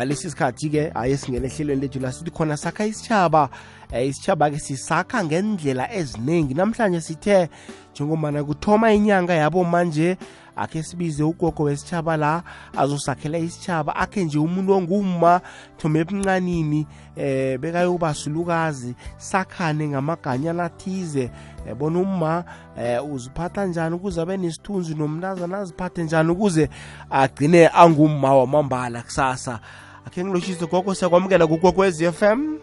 ngalesi sikhathi-ke hayi esingena ehlelweni lethu la sithi khona sakha isitshaba um isitshaba-ke sisakha ngendlela eziningi namhlanje sithe njengomana kuthoma inyanga yabo manje akhe sibize ugogo wesitshaba la azosakhela isitshaba akhe nje umuntu ongumma thome ebuncanini eh bekayobasulukazi sakhane ngamaganyana athize yabona umma eh uziphatha njani ukuze abe nesithunzi nomntazana aziphathe njani ukuze agcine angumma wamambala kusasa. Akhe ngiloshise gogo siyakwamukela kugogo f m.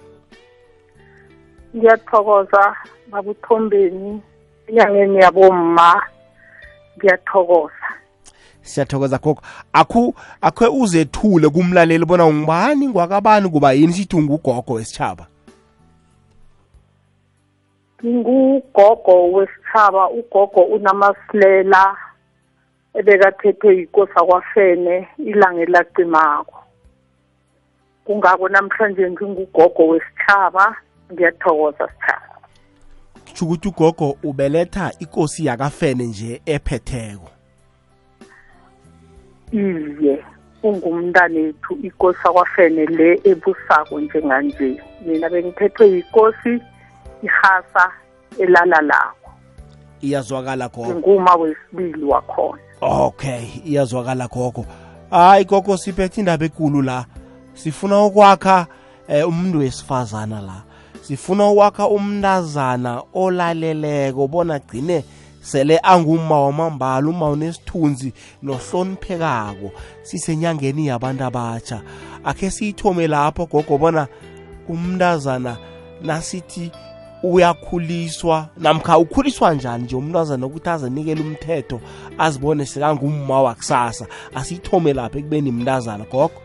Ngiyathokoza babuthombeni enyangeni yabomma. Ngiyathokoza. Siyathokoza gogo. Akhu akhe uzethule kumlaleli bona ungubani ngwakabani kuba yini? Sithi ungugogo wesitshaba ngugogo wesitshaba ugogo unamasilela ebekathethwe yinkosi akwafene ilanga elacimako. Kungako namhlanje ngingugogo wesitshaba ngiyathokoza sitshaba kusho ukuthi ugogo ubeletha ikosi yakafene nje ephetheko. Iye ungumntanethu ikosi akwafene le ebusako njenganje. Mina bengiphethwe yikosi ihasa elala lakho iyazwakala gogo. Nguma wesibili wakhona. Okay iyazwakala gogo. Hayi gogo siphethe indaba ekulu la. Sifuna ukwakha eh, umuntu wesifazana la. Sifuna ukwakha umntazana olaleleko bona gcine sele anguma wamambala uma unesithunzi nohloniphekako sisenyangeni yabantu abatsha akhe siyithome lapho gogo bona umntazana nasithi uyakhuliswa namkha ukhuliswa njani nje umntazana ukuthi azanikele umthetho azibone sekangumma wakusasa. Asiyithome lapho ekubeni mntazana gogo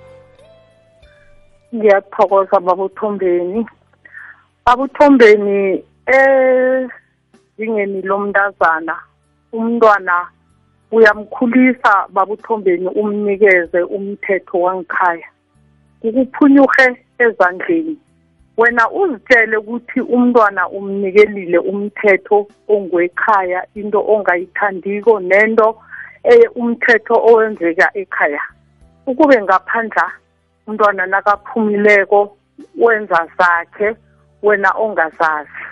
ngiyathokoza babuthombeni babuthombeni ezingeni lomntazana umntwana uyamkhulisa babuthombeni umnikeze umthetho wangikhaya ukuphunyuhe ezandleni. Wena uzitshele ukuthi umntwana umnikelile umthetho ongwekhaya into ongayithandiko nento eye umthetho owenzeka ekhaya. Ukube ngaphandla umntwana nakaphumileko wenza zakhe wena ongazazi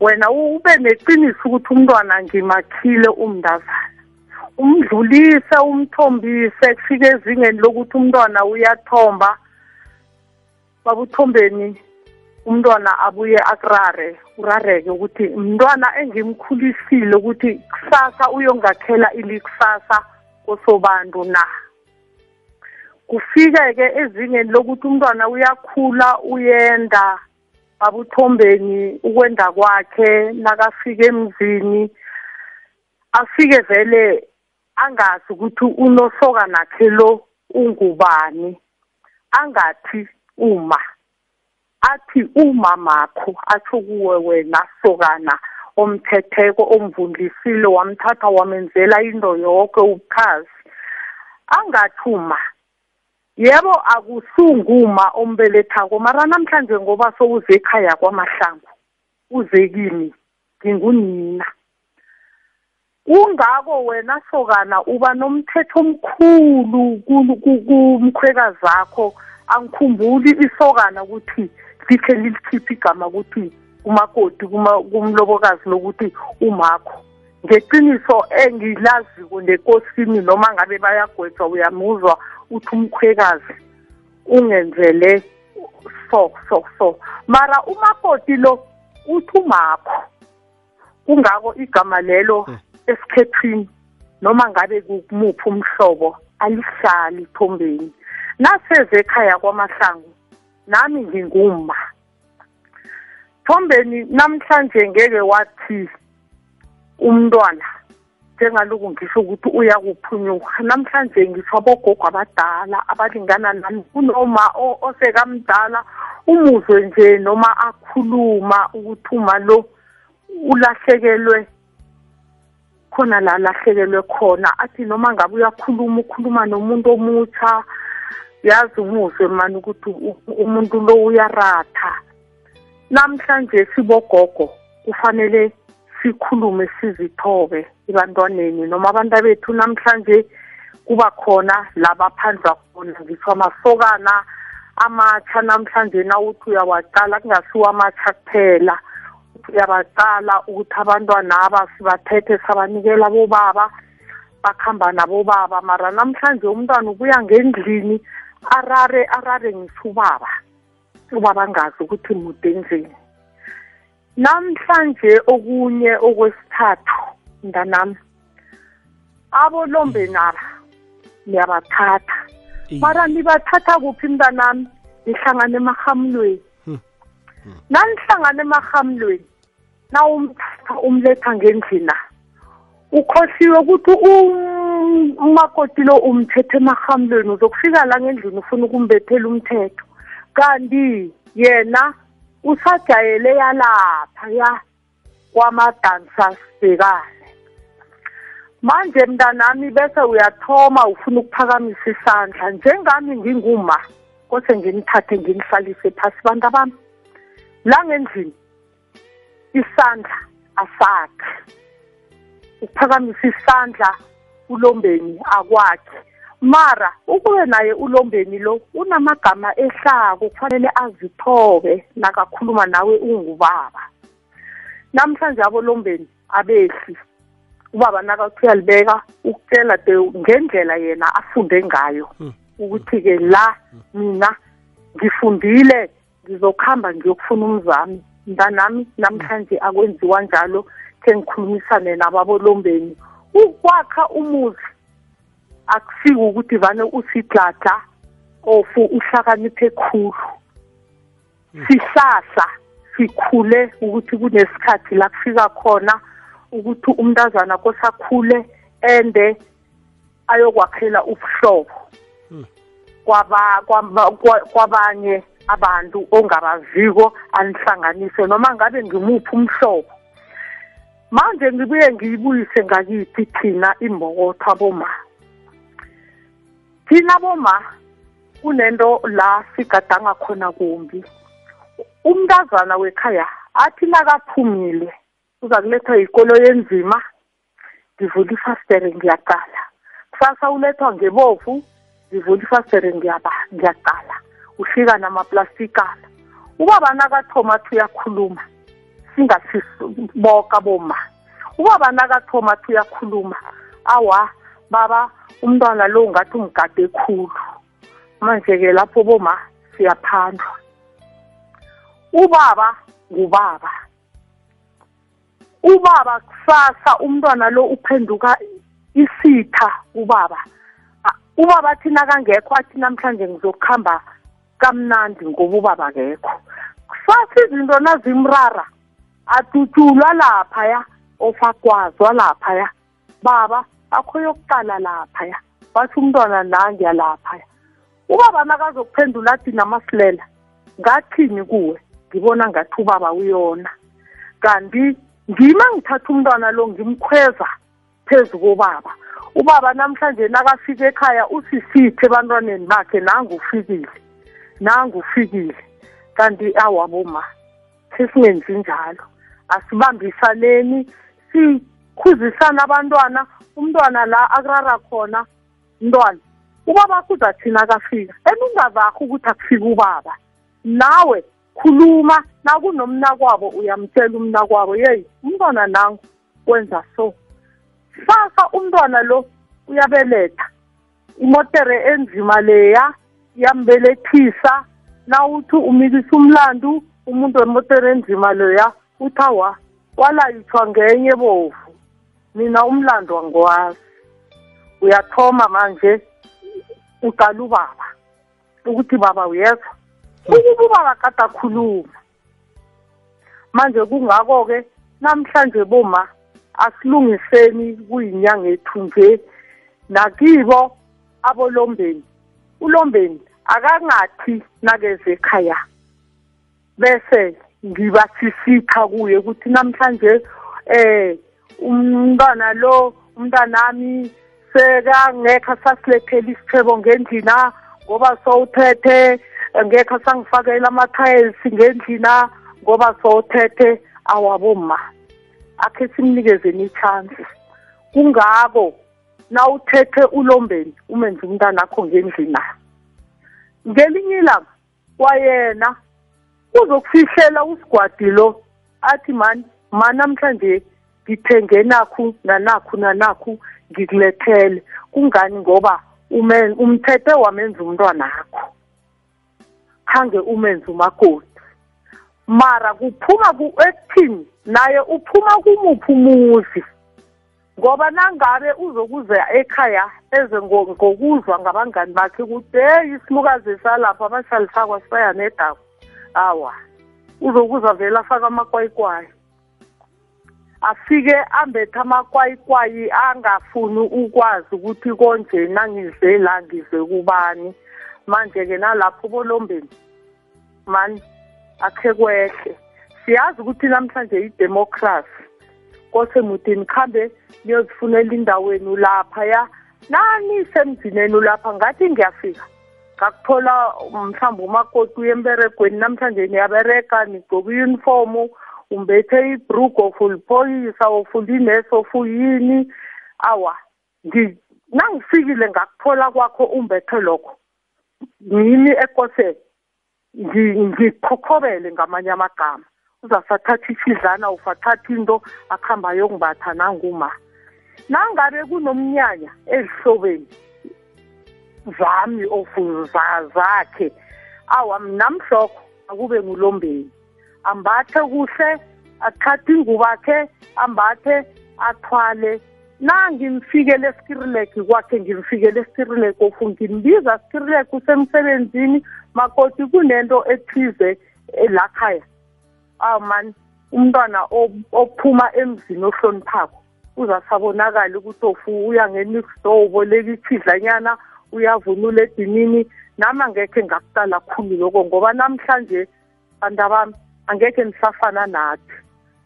wena ube neqiniso ukuthi umntwana ngimakhile umntazana. Umdlulise umthombise kufike ezingeni lokuthi umntwana uyathomba. Babuthombeni umntwana abuye akurare urareke ukuthi mntwana engimkhulisile ukuthi kusasa uyongakhela ilikusasa kosobantu na. Kufike-ke ezingeni lokuthi umntwana uyakhula uyenda babuthombeni ukwenda kwakhe nakafika emzini afike vele angazi ukuthi unosoka nakhe lo ungubani. Angathi uma athi umamakho atsho kuwe wena sokana omthetheko omvundlisile wamthatha wamenzela into yonke ubukhazi angathi uma yebo akusunguma ombelethako. Mara namhlanje ngoba sowuze ekhaya kwamahlangu uze kimi ngingunina. Kungako wena sokana uba nomthetho omkhulu kumkhwekazi zakho angikhumbuli isokana ukuthi likhe lilikhiphe igama ukuthi umakoti kumlobokazi lokuthi umakho. Ngeqiniso engilaziko nekosini noma ngabe bayagwetshwa uyamuzwa uthi umkhwekazi ungenzele so so so. Mara umakoti lo uthi umakho kungako igama lelo esikhethwini noma ngabe kumuphi umhlobo alihlali ithombeni naseze ekhaya kwamahlangu nami nginguma thombeni namhlanje ngeke wathi umntwana njengaloku ngisho ukuthi uyakuphunyuka namhlanje ngisho abogogo abadala abalingana nami kunoma osekamdala umuzwe nje noma akhuluma ukuthi uma lo ulahlekelwe khona la lahlekelwe khona athi noma ngabe uyakhuluma ukhuluma nomuntu omutsha yazi umuzwe mani ukuthi umuntu lo uyaratha. Namhlanje sibogogo kufanele sikhulume sizithobe ebantwaneni. Noma abantu bethu namhlanje kuba khona la baphandlwa khona ngisho amasokana amatsha namhlanje nawuthi uyawaqala kungasiwa amatsha kuphela. Uyabaqala ukuthi abantwana aba sibathethe sabanikela bobaba bakhamba nabobaba. Mara namhlanje umntwana ubuya ngendlini arare arare ngisubaba ubaba angazi ukuthi mude endlini. Namhlanje okunye okwesithathu mntanami. Abolombeni aba niyabathatha. Mara nibathatha kuphi mntanami? Nihlangane emahamlweni. Hmm. hmm. nanihlangane emahamlweni na umthatha umletha ngendlina. Ukhohliwe ukuthi umakoti lo umthethe emahamlweni uzokufika la ngendlini ufuna ukumbethela umthetho. Kanti yena usajayele yalapha ya kwamadansa sibhekane manje mntanami bese uyathoma ufuna ukuphakamisa isandla. Njengami nginguma kose nginithathe nginihlalise phasi bantu bami la ngendlini isandla asakhe. Ukuphakamisa isandla ulombeni akwakhe. Mara ukube naye ulombeni lo unamagama ehlako kufanele azithobe nakakhuluma nawe ungubaba. Namhlanje abolombeni abehli ubaba nakathi uyalibeka ukutshela de ngendlela yena afunde ngayo. Hmm. ukuthi-ke la mina ngifundile ngizokuhamba ngiyokufuna umzami mntanami namhlanje akwenziwa njalo khe ngikhulumisane nababolombeni ukwakha umuzi akusiki ukuthi vane usidladla ofu uhlakaniphe khulu. Sihlahla sikhule ukuthi kunesikhathi la kufika khona ukuthi umntazana kosakhule ende ayokwakhela ubuhlobo. Kwabanye abantu ongabaziko anihlanganise noma ngabe ngimuphi umhlobo. Manje ngibuye ngiyibuyise ngakithi thina imbokotho aboma thina boma kunento la sigadanga khona kumbi. Umntazana wekhaya athi nakaphumile uza kulethwa yikolo yenzima. Ngivula ifastere ngiyaqala. Kusasa ulethwa ngebovu ngivula ifastere ngiyaqala. Ufika namaplastikana ubaba nakathoma athi uyakhuluma singasiboka boma. Ubaba nakathoma athi uyakhuluma awa baba umntwana lo ngathi umgade khulu. Manje-ke lapho boma siyaphandlwa ubaba ngubaba. Ubaba kusasa umntwana lo uphenduka isitha ubaba. Ubaba athi nakangekho athi namhlanje ngizokuhamba kamnandi ngoba ubaba akekho kusasa izinto nazimrara adutshulwa laphaya ofakwazwa laphaya. Baba akho yokuqala laphaya wathi umntwana nangiya laphaya. Ubaba nakazokuphendula athi namasilela ngathini kuwe? Ngibona ngathi ubaba uyona. Kanti ngima ngithatha umntwana lo ngimkhweza phezu kobaba. Ubaba namhlanje nakafika ekhaya usisithe ebantwaneni bakhe nangufikile nangufikile kanti awaboma sesingenzi njalo. Asibambisaneni sikhuzisana abantwana umntwana la akurara khona mntwana ubaba kuzathina akafika. Eningazakho ukuthi akufika ubaba. Nawe khuluma nakunomnakwabo uyamtshela umnakwabo yeyi umntwana nangu wenza so. Sasa umntwana lo uyabeletha. Imotere enzima leya iyambelethisa nawuthi umikisa umlandu umuntu wemotere enzima leya uthi awa walayithwa ngenye bovu. Mina umlando angiwazi uyathoma manje uqala ubaba ukuthi baba uyezwa? Ukuba ubaba kade akhuluma. Manje kungako-ke namhlanje boma asilungiseni kuyinyanga ethu nje. Nakibo abolombeni ulombeni akangathi nakeze ekhaya bese ngibasisitha kuye ukuthi namhlanje eh umntwana lo umntanami sekangekho sasilethela isithebo ngendlina ngoba sowuthethe ngekho sangifakela ama-tiles ngendlina ngoba sowuthethe awaboma akhe simnikezeni i-chance. Kungako na uthethe ulombeni umenze umntanakho ngendlina. Ngelinye ilanga kwayena uzokufihlela usigwadi lo athi mani ma namhlanje ngithenge nakhu nanakhu nanakhu ngikulethele. Kungani? Ngoba umthethe wamenza umntwanakho. Khange umenze umakoti mara kuphuma ekuthini? Naye uphuma kumuphi umuzi? Ngoba nangabe uzokuza ekhaya eze ngokuzwa ngabangani bakhe ukuthi heyi isilukazi salapha abashalifakwa sibaya nedako awa uzokuza vele afake amakwayikwayi afike ambethe amakwayikwayi angafuni ukwazi ukuthi konje nangize la ngize kubani. Manje-ke nalapho bolombeni mani akhe kwehle. Siyazi ukuthi namhlanje idemocracy kose mudini khambe niyozifunela indaweni laphaya nani semzineni lapha ngathi ngiyafika. Ngakuthola mhlawumbe umakoti uye emberegweni namhlanje niyabereka nigcoka iyunifomu umbethe ibrugo ofuliphoyisa ofulinesi ofuyini awa nangifikile ngakuthola kwakho umbethe lokho. Ngimi ekose ngikhokhobele ngamanye amagama. Uzasathatha isidlana ufathatha into akuhamba yokungatha nanguma. Nangabe kunomnyanya ezihlobeni zami zakhe awa mnamhlokho akube ngulombeni. Ambathe kuhle athathe ingubo akhe ambathe athwale. Na ngimfikele eskirileki kwakhe ngimfikele eskirileki ofu ngimbiza skirileki usemsebenzini makoti kunento ethize lakhaya aw man umntwana ophuma emzini ohloniphako uzasabonakala ukuthi ofu uya nge-next door uboleka ichidlanyana uyavunula edinini. Nami angekhe ngakuqala khulu lokho ngoba namhlanje bantu bami angekhe nisafana nathi.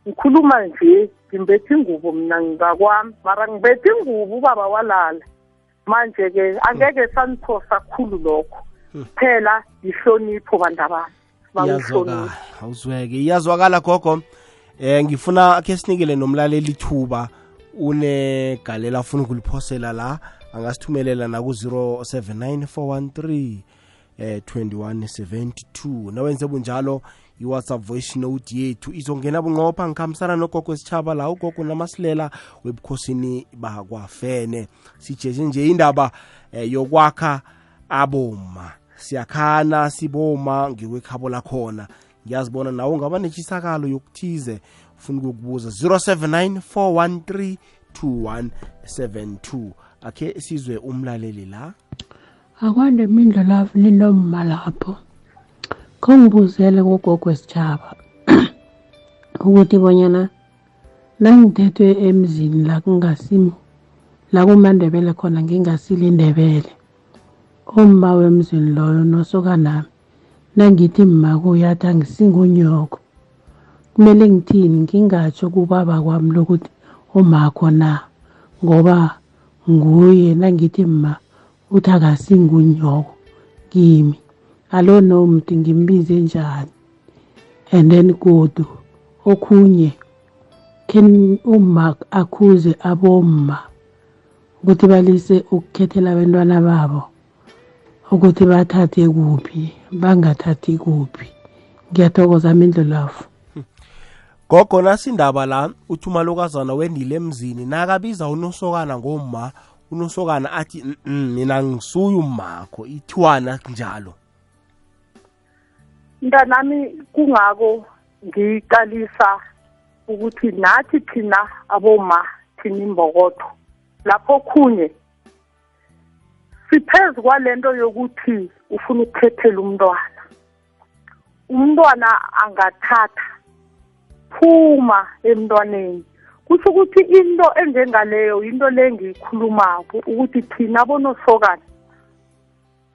Ngikhuluma nje ngimbethe ingubo mina ngakwami mara ngibethe ingubo ubaba walala. Manje-ke angeke saniphosa khulu lokho. Hmm. phela yihlonipho bantu bami iyazwakala awuzweke. Iyazwakala gogo. Eh ngifuna khe sinikele nomlaleli ithuba unegalela afuna ukuliphosela la. Angasithumelela naku-079 413 eh 2172 nawenze bunjalo i-whatsapp voice note yethu. Izongena bunqopha ngikhambisana nogogo esitshaba la ugogo namasilela webukhosini bakwafene. Sijeje nje indaba eh, yokwakha aboma. Siyakhana siboma ngekwekhabo lakhona. Ngiyazibona nawe ungaba netshisakalo yokuthize. Ufuna ukukubuza 079 413 2172 akhe sizwe umlaleli la. Akwande mindlo lavu ninomma lapho. Khongibuzele kugogo wesitshaba ukuthi bonyana nangithethwe emzini la kungasimo la kumandebele khona ngingasile indebele umma wemzini loyo nosokanami nangithi mma kuyathi angisingunyoko kumele ngithini? Ngingatsho kubaba kwami lokuthi umakho na ngoba nguye nangithi mma uthi akasingunyoko kimi. Alo nomthi ngimbize njani? And then godu okhunye khen uma akhuze abomma ukuthi balise ukukhethela abantwana babo ukuthi bathathe kuphi bangathathi kuphi. Ngiyathokoza mindlulafu gogo nasindaba la uthi umalokazana wendile emzini nakabiza unosokana ngomma unosokana athi mina ngisuye umakho ithiwana njalo. Mntanami kungako ngiqalisa ukuthi nathi thina aboma thina imbokotho lapho khunye siphezu kwalento yokuthi ufuna ukukhethela umntwana. Umntwana angathatha phuma emntwaneni. Kusho ukuthi into enjengaleyo into le ngiyikhulumako ukuthi thina abonosokana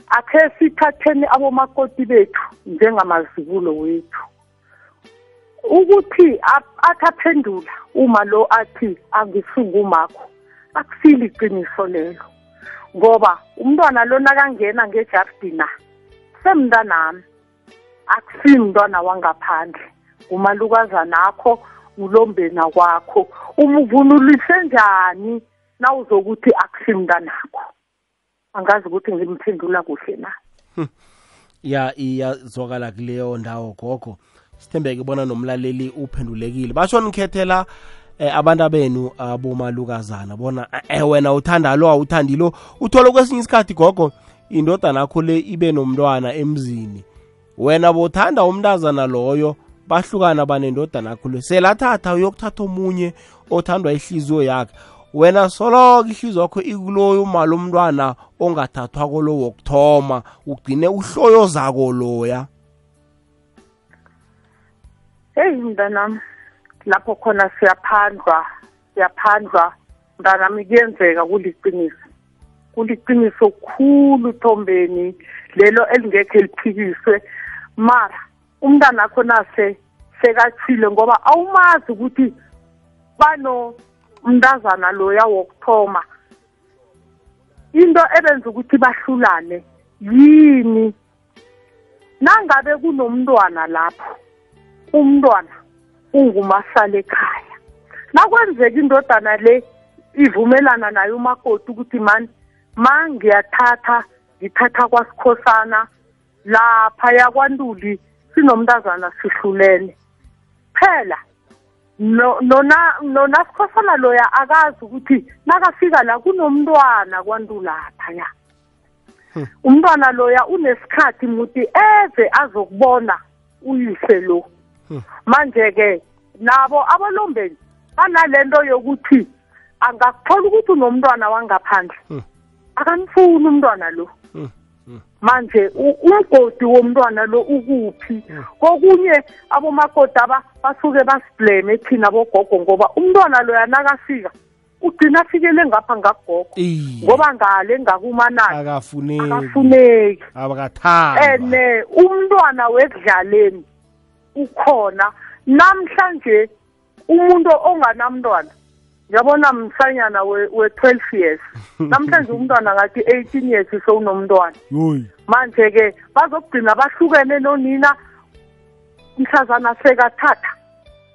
akhe sithatheni abomakoti bethu njengamazibulo wethu. Ukuthi athi aphendula uma lo athi angisukumakho akusile iqiniso lelo. Ngoba umntwana lo nakangena ngejardina semntanami akusimntwana wangaphandle. Umalukazana akho ulombena kwakho umvunulise njani nawuzokuthi akusimntanakho angazi ukuthi ngimphendula kuhle na. Ya iyazwakala kuleyo ndawo gogo. Sithembeke bona nomlaleli uphendulekile. Basho nikhethela eh, abantu benu abomalukazana bona eh, wena uthanda lo awuthandi lo. Uthole kwesinye isikhathi gogo indodana yakho le ibe nomntwana emzini. Wena bothanda umntazana loyo bahlukana banendodana yakho le. Selathatha uyokuthatha omunye othandwa ihliziyo yakhe. Wena soloko ihliziyo yakho ikuloyo umali umntwana ongathathwa kolo wokuthoma ugcine uhloyo zako loya. Heyi mntanami lapho khona siyaphandlwa siyaphandlwa. Mntanami kuyenzeka kuliqiniso. Kuliqiniso khulu thombeni lelo elingekhe liphikiswe. Mara umntana akho nase sekachile ngoba awumazi ukuthi bano umntazana loya wokuthoma. Into ebenza ukuthi bahlulane yini? Nangabe kunomntwana lapho umntwana ungumasala ekhaya. Nakwenzeka indodana le ivumelana naye umakoti ukuthi mani ma ngiyathatha ngithatha kwasikhosana lapha yakwantuli sinomntazana sihlulene. Phela nona nona sikhosana loya akazi ukuthi nakafika la kunomntwana kwantulapha ya umntwana loya unesikhathi muti eze azokubona uyise lo. Manje-ke nabo abalombeni banalento yokuthi angakuthola ukuthi unomntwana wangaphandle. Akamfuni umntwana lo. Manje umgodi womntwana lo ukuphi? Kokunye abomakoti aba basuke basibleme thina bogogo ngoba umntwana loya nakafika ugcina afikele ngapha ngakugogo ngoba ngale ngakumanani? Akafuneki. Abakathanda ene umntwana wekudlaleni ukhona namhlanje umuntu onganamntwana ngiyabona msanyana we-twelve years. Namhlanje umntwana ngathi eighteen years sowunomntwana manje-ke bazokugcina bahlukene nonina mhlazana sekathatha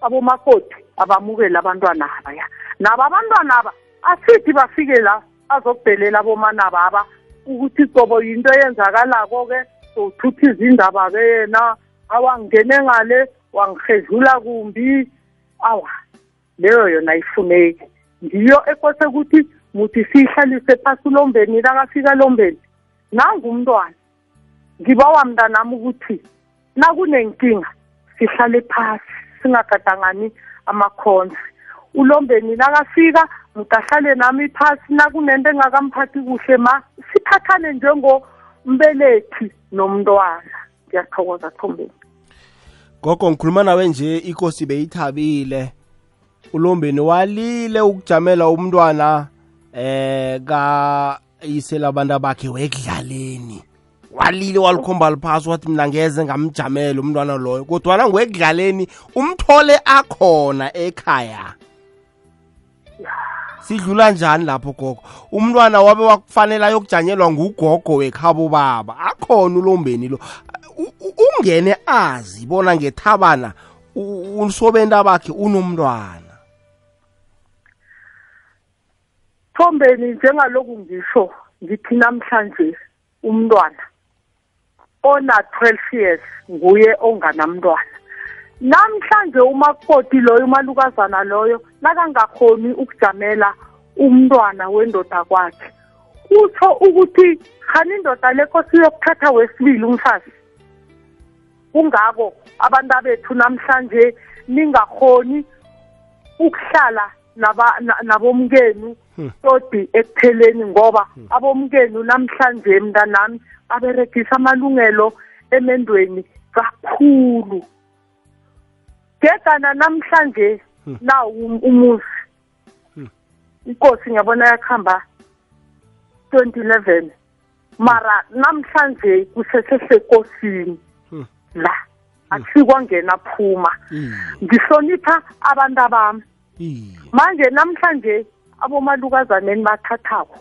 abomakoti abamukele abantwana abaya. Nabo abantwana aba asithi bafike la bazokubhelela abomanaba aba ukuthi cobo yinto eyenzakalako-ke sothutha izindaba-ke yena awangene ngale wangihedlula kumbi. Awa. Leyo yona ayifuneki ngiyo ekose ukuthi muthi siyihlalise phasi ulombeni nakafika lombeni nangumntwana. Ngibawa mntanami ukuthi nakunenkinga sihlale phasi singagadangani amakhonsi ulombeni nakafika mutahlale nami phasi nakunento engakamphathi kuhle ma siphathane njengombelethi nomntwana. Ngiyathokoza thombeni gogo ngikhuluma nawe nje ikosi beyithabile. Ulombeni walile ukujamela umntwana eh ka yisela abantu bakhe wekudlaleni. Walile walikhomba liphasi wathi mina ngeze ngamjamela umntwana loyo. Kodwana ngwekudlaleni umthole akhona ekhaya. Sidlula njani lapho gogo? Umntwana wabe wakufanele ayokujanyelwa ngugogo wekhabo baba. Akhona ulombeni lo. Ungene azi bona ngethabana usobenta bakhe unomntwana. Thombeni njengaloku ngisho ngithi namhlanje umntwana ona 12 years nguye onganamntwana. Namhlanje umakoti loyo umalukazana loyo nakangakhoni ukujamela umntwana wendoda kwakhe utsho ukuthi khani indoda lekho siyokuthatha wesibili umfazi? Kungako abantu bethu namhlanje ningakhoni ukuhlala nabomkenu todi ekupheleni ngoba abomkenu namhlanje mntanami baberegisa amalungelo emendweni kakhulu. Gegana namhlanje na umuzi. Inkosi ngiyabona yakuhamba 2011 mara namhlanje kusesesekosini la akusikwangena phuma. Ngihlonipha abantu abami. Manje namhlanje abomalukazaneni bathathako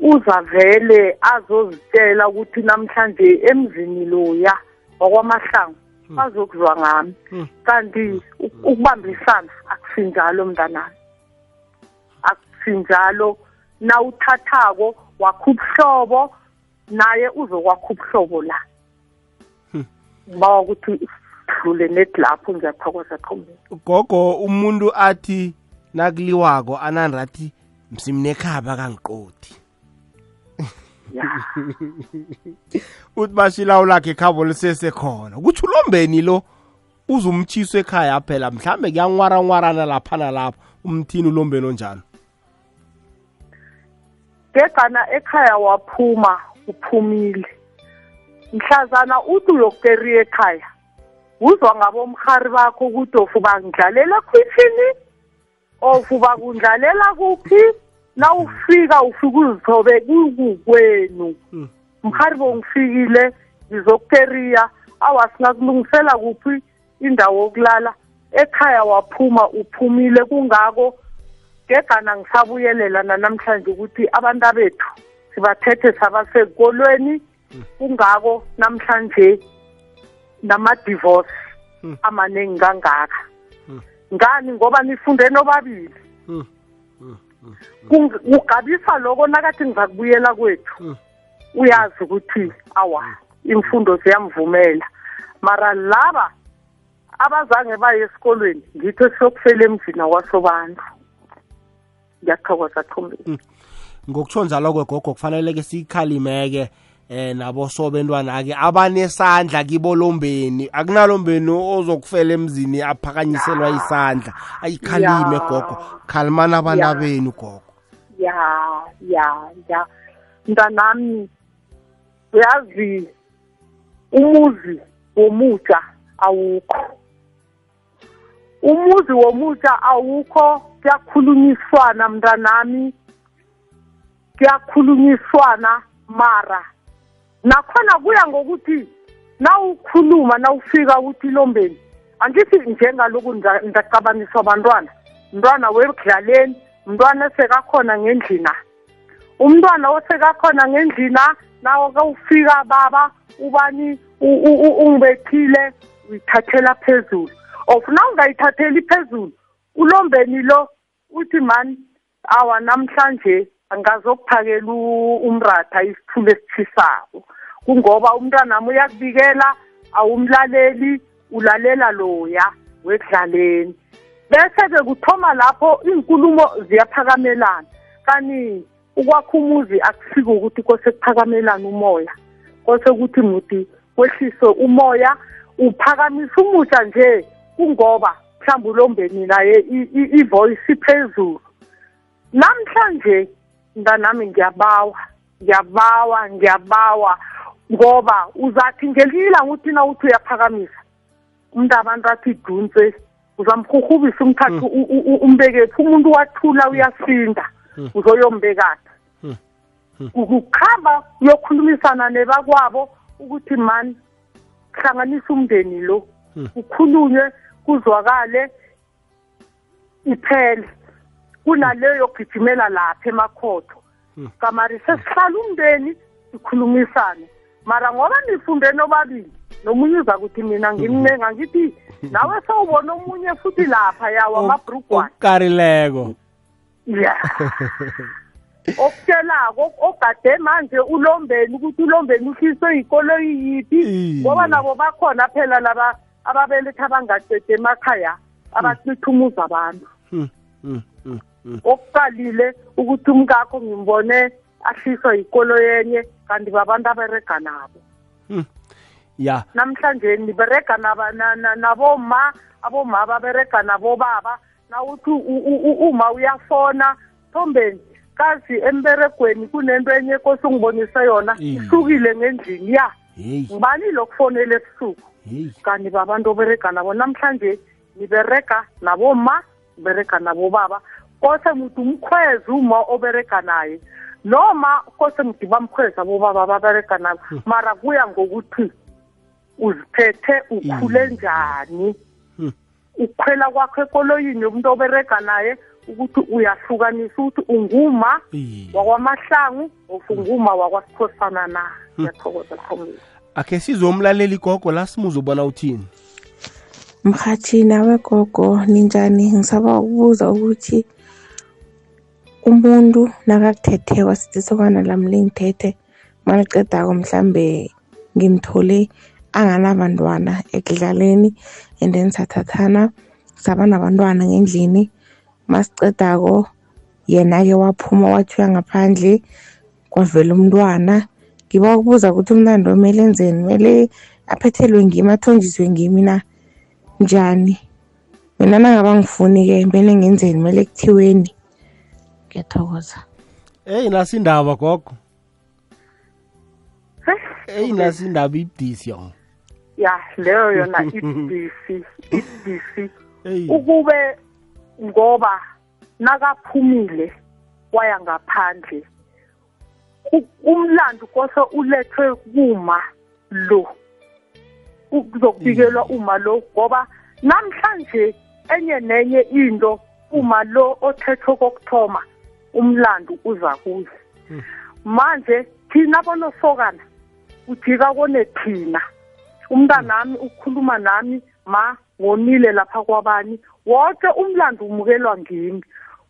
uza vele azozitshela ukuthi namhlanje emzini loya wakwamahlangu bazokuzwa ngami. Kanti ukubambisana akusinjalo mntanami. Sinjalo nawuthathako wakho ubuhlobo naye uzokwakho ubuhlobo la. Bawa ukuthi dlule net lapho ngiyathokoza qombeni gogo umuntu athi nakuliwako anandathi msimnekhaba kangiqodi uthi bashilawu lakhe ekhabo lisesekhona. Kutsho ulombeni lo uzumtshiso ekhaya phela mhlambe kuyanwaranwarana lapha nalapha umthini ulombeni onjalo gegana ekhaya waphuma uphumile. Mhlazana uthi uyokukeriya ekhaya uzwa ngabomhari bakho ukuthi ofuba ngidlalela khwithini ofuba kundlalela kuphi? Na ufika ufika uzithobe kukwenu mhari bongifikile ngizokukeriya awasingakulungisela kuphi indawo yokulala? Ekhaya waphuma uphumile kungako. Gegana ngisabuyelela nanamhlanje ukuthi abantu bethu sibathethe sabasekolweni. Kungako namhlanje nama-divorce amaningi kangaka. Ngani ngoba nifunde nobabili? Kung- kugabisa loko nakathi ngizakubuyela kwethu. Uyazi ukuthi awa imfundo ziyamvumela. Mara laba abazange baye esikolweni ngitho siyokufela emzini wakwasobantu ngiyathokoza thombeni ngokutsho njalo kwegogo kufanele-ke siyikhalimeke eh nabo sobentwana-ke abanesandla kibolombeni. Akunalombeni ozokufela emzini aphakanyiselwa isandla. Ayikhalime Ya. gogo. Khalimani abantu Ya. abenu gogo. Ya ya ya. Mntanami uyazi umuzi womutsha awukho. Umuzi womutsha awukho kuyakhulunyiswana mntanami kuyakhulunyiswana mara. Nakhona kuya ngokuthi nawukhuluma nawufika ukuthi lombeni angithi njengaloku ndacabaniswa abantwana mntwana wekudlaleni mntwana sekakhona ngendlina. Umntwana osekakhona ngendlina nawo kawufika baba ubani ungibethile uyithathela phezulu. Of na ungayithatheli phezulu ulombeni lo uthi mani awa namhlanje angazokuphakela umratha isithule esitshisako kungoba umntwanami uyakubikela awumlaleli ulalela loya wekudlaleni. Bese-ke kuthoma lapho iy'nkulumo ziyaphakamelana. Kani ukwakha umuzi akusiko ukuthi kose kuphakamelana umoya. Kose ukuthi muthi kwehliswe umoya uphakamisa umutsha nje kungoba mhlawumbe ulombeni naye ivoice iphezulu. Namhlanje mntanami ngiyabawa ngiyabawa ngiyabawa. Ngoba uzathi ngelila ukuthi na uthi uyaphakamisa umuntu abantu athi idunse uzamhurhubisa umthathu u- u- u- umbekephi umuntu wathula uyasinda uzoyombekaphi ukukhamba uyokhulumisana nebakwabo ukuthi mani hlanganisa umndeni lo ukhulunywe kuzwakale iphele. Kunaleyo yogijimela lapha emakhotho. Kamari sesihlala umndeni sikhulumisane. Mara ngoba nifunde nobabili. Nomunye uza kuthi mina ngimnenga ngithi nawe sewubona omunye futhi lapha yawa amabrugwana okukarileko ya. Okutshelako ogade manje ulombeni ukuthi ulombeni uhliswe yikoloyi yiphi? Ngoba nabo bakhona phela laba ababeletha abangacede emakhaya abacitha umuzi abantu. Hmm, hmm, hmm. okuqalile ukuthi umkakho ngimbone ahliswa yikolo yenye kanti babantu aberega nabo. Ya. Namhlanje niberega naba- na- na- naboma aboma baberega nabobaba nawuthi u- u- u- uma uyafona thombeni kazi emberegweni kunento enye kose ungibonise yona Iye. isukile ngendlini ya. Heyi ngibani lokufonela ebusuku? Heyi kanti babantu oberega nabo. Namhlanje niberega naboma niberega nabobaba kose muthi umkhwezi uma oberega naye noma kose muthi bamkhweza abobaba baberega nabo mara kuya ngokuthi uziphethe ukhule Iye. njani. Hmm. ukukhwela kwakho ekoloyini yomuntu oberega naye ukuthi uyahlukanisa ukuthi unguma Iye. wakwamahlangu of unguma wakwasikhosana na? Ngiyathokoza khombisa akhe sizomlalela igogo la simuze ubona uthini? Mhathi nawe gogo ninjani? Ngisaba ukubuza ukuthi umuntu nakakuthetheko sithi isokana lami lingithethe maliqedako mhlambe ngimthole anganabantwana ekudlaleni and then sathathana saba nabantwana ngendlini. Masicedako yena-ke waphuma wathiwa ngaphandle kwavela umntwana. Ngiba ukubuza ukuthi umntando kumele enzeni? Kumele aphethelwe ngimi athonjiswe ngimi na? Njani? Mina nangaba ngifuni-ke kumele ngenzeni? Kumele kuthiweni? Ngiyathokoza. Eyi nasi indaba gogo eyi nasi indaba ibudisi yona ya leyo yona ibisi eyi ukube ngoba nakaphumile waya ngaphandle umlando kose ulethwe kuma lo kuzokubikelwa uma lo ngoba namhlanje enye nenye into uma lo othethwe kokuthoma umlando uza kuze manje thina bonosokana ujika kone thina. Umntanami ukhuluma nami ma ngonile lapha kwabani wonke umlando umukelwa ngimi.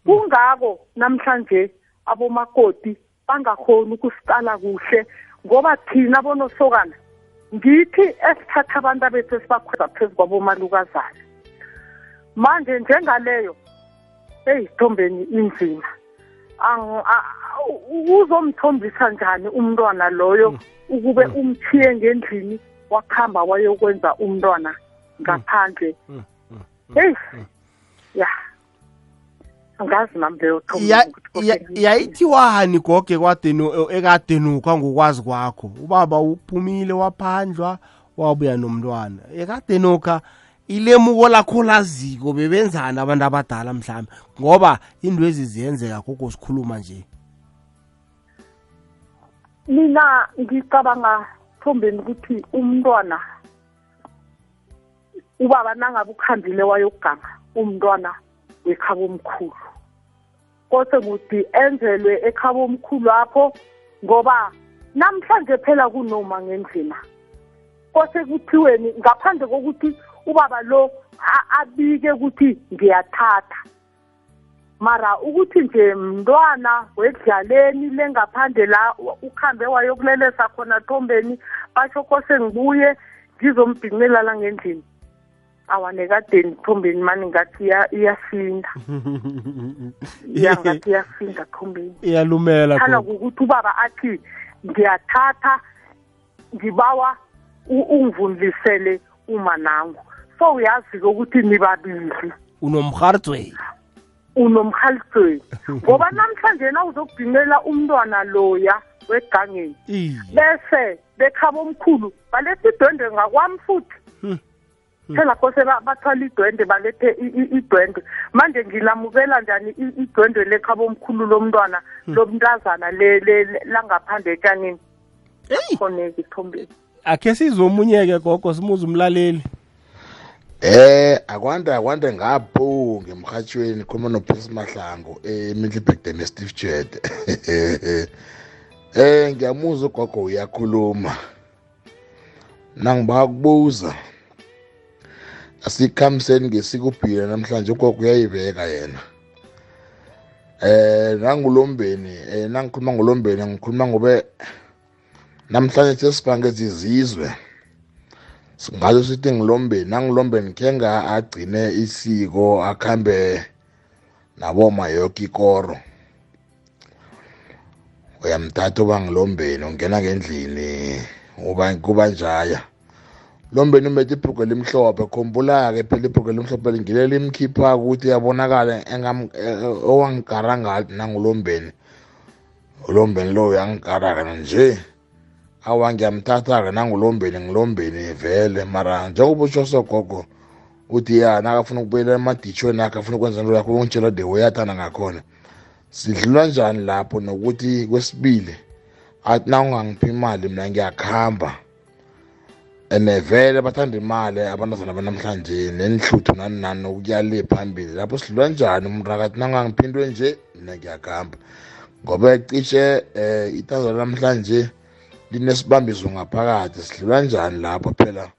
Kungako namhlanje abomakoti bangakhoni ukusicala kuhle ngoba thina bonosokana ngithi esithatha abantu abethu esibakhweza phezu kwabomalukazana. Manje njengaleyo eyithombeni inzima. Uzomthombisa njani umntwana loyo ukube umthiye ngendlini wakuhamba wayokwenza umntwana ngaphandle? Mm, mm, heyi ya. Angazi nami leyo Ya- ya- yayithiwani goge ekadenuka ngokwazi kwakho? Ubaba uphumile waphandlwa wabuya nomntwana. Ekadenuka ilemuko lakho laziko bebenzani abantu abadala mhlawumbe ngoba indwezi ziyenzeka gogo sikhuluma nje. Mina ngicabanga thombeni ukuthi umntwana ubaba nangabe ukhambile wayokuganga umntwana wekhaba omkhulu. Kose kuthi enzelwe ekhaba omkhulu apho ngoba namhlanje phela kunoma ngendlina kose kuthiweni ngaphandle kokuthi ubaba lo abike ukuthi ngiyathatha. Mara ukuthi nje mntwana wedlaleni lengaphandle la ukhambe wayokulelesa khona thombeni basho kose ngibuye ngizombhincela la ngendlini awanekadeni thombeni mani ngathi iya- iyasinda. Ya ngathi iyasinda thombeni. Iyalumela gogo. kukuthi ubaba athi ngiyathatha ngibawa ungivundlisele uma nangu so uyazi-ke ukuthi nibabili. Unomrhardzweni unomhalisweni ngoba namhlanje na uzokubhinela umntwana loya wegangeni bese bekhaba omkhulu baletha idwendwe ngakwami futhi. Hmm. phela kose ba- bathwala idwendwe balethe idwendwe manje ngilamukela njani idwendwe lekhaba omkhulu lomntwana lomntazana le- le- langaphandle etshanini khoneke ithombeni akhe sizomunye-ke gogo simuze umlaleli. Eh akwanda akwanda ngapho ngemhathweni khuluma noPhilisi Mahlangu eMiddelburg ne Steve Jet. Eh ngiyamuzwa ugogo uyakhuluma. Nangiba kubuza. Asikhamiseni ngesikubhila namhlanje ugogo uyayibeka yena. Eh nangulombeni eh nangikhuluma ngolombeni ngikhuluma ngobe namhlanje sesibhange izizwe. Singazo sithi ngilombeni nangilombeni khe agcine isiko akhambe naboma yoke ikoro. Uyamthatha uba ngilombeni ungena ngendlini uba kuba njaya. Lombeni umethe ibhrugu elimhlophe khumbula-ke phela ibhrugu elimhlophe ngile limkhipha ukuthi yabonakala ngalo nangulombeni. Ulombeni lo uyangikaraka nje. Awa ngiyamthatha-ke nangulombeni ngilombeni vele. Mara njengoba utsho sogogo uthi ya nakafuna ukubuyela emaditshweni akhe afuna ukwenza into yakho ungitshela the way athanda ngakhona. Sidlula njani lapho? Nokuthi kwesibili athi na ungangiphi imali mina ngiyakuhamba and vele bathanda imali abantazana banamhlanje nenhluthu nani nani nokuya le phambili. Lapho sidlula njani umuntu akathi na ungangiphi into nje mina ngiyakuhamba ngoba cishe um itanzana namhlanje linesibambiso ngaphakathi sidlula njani lapho phela?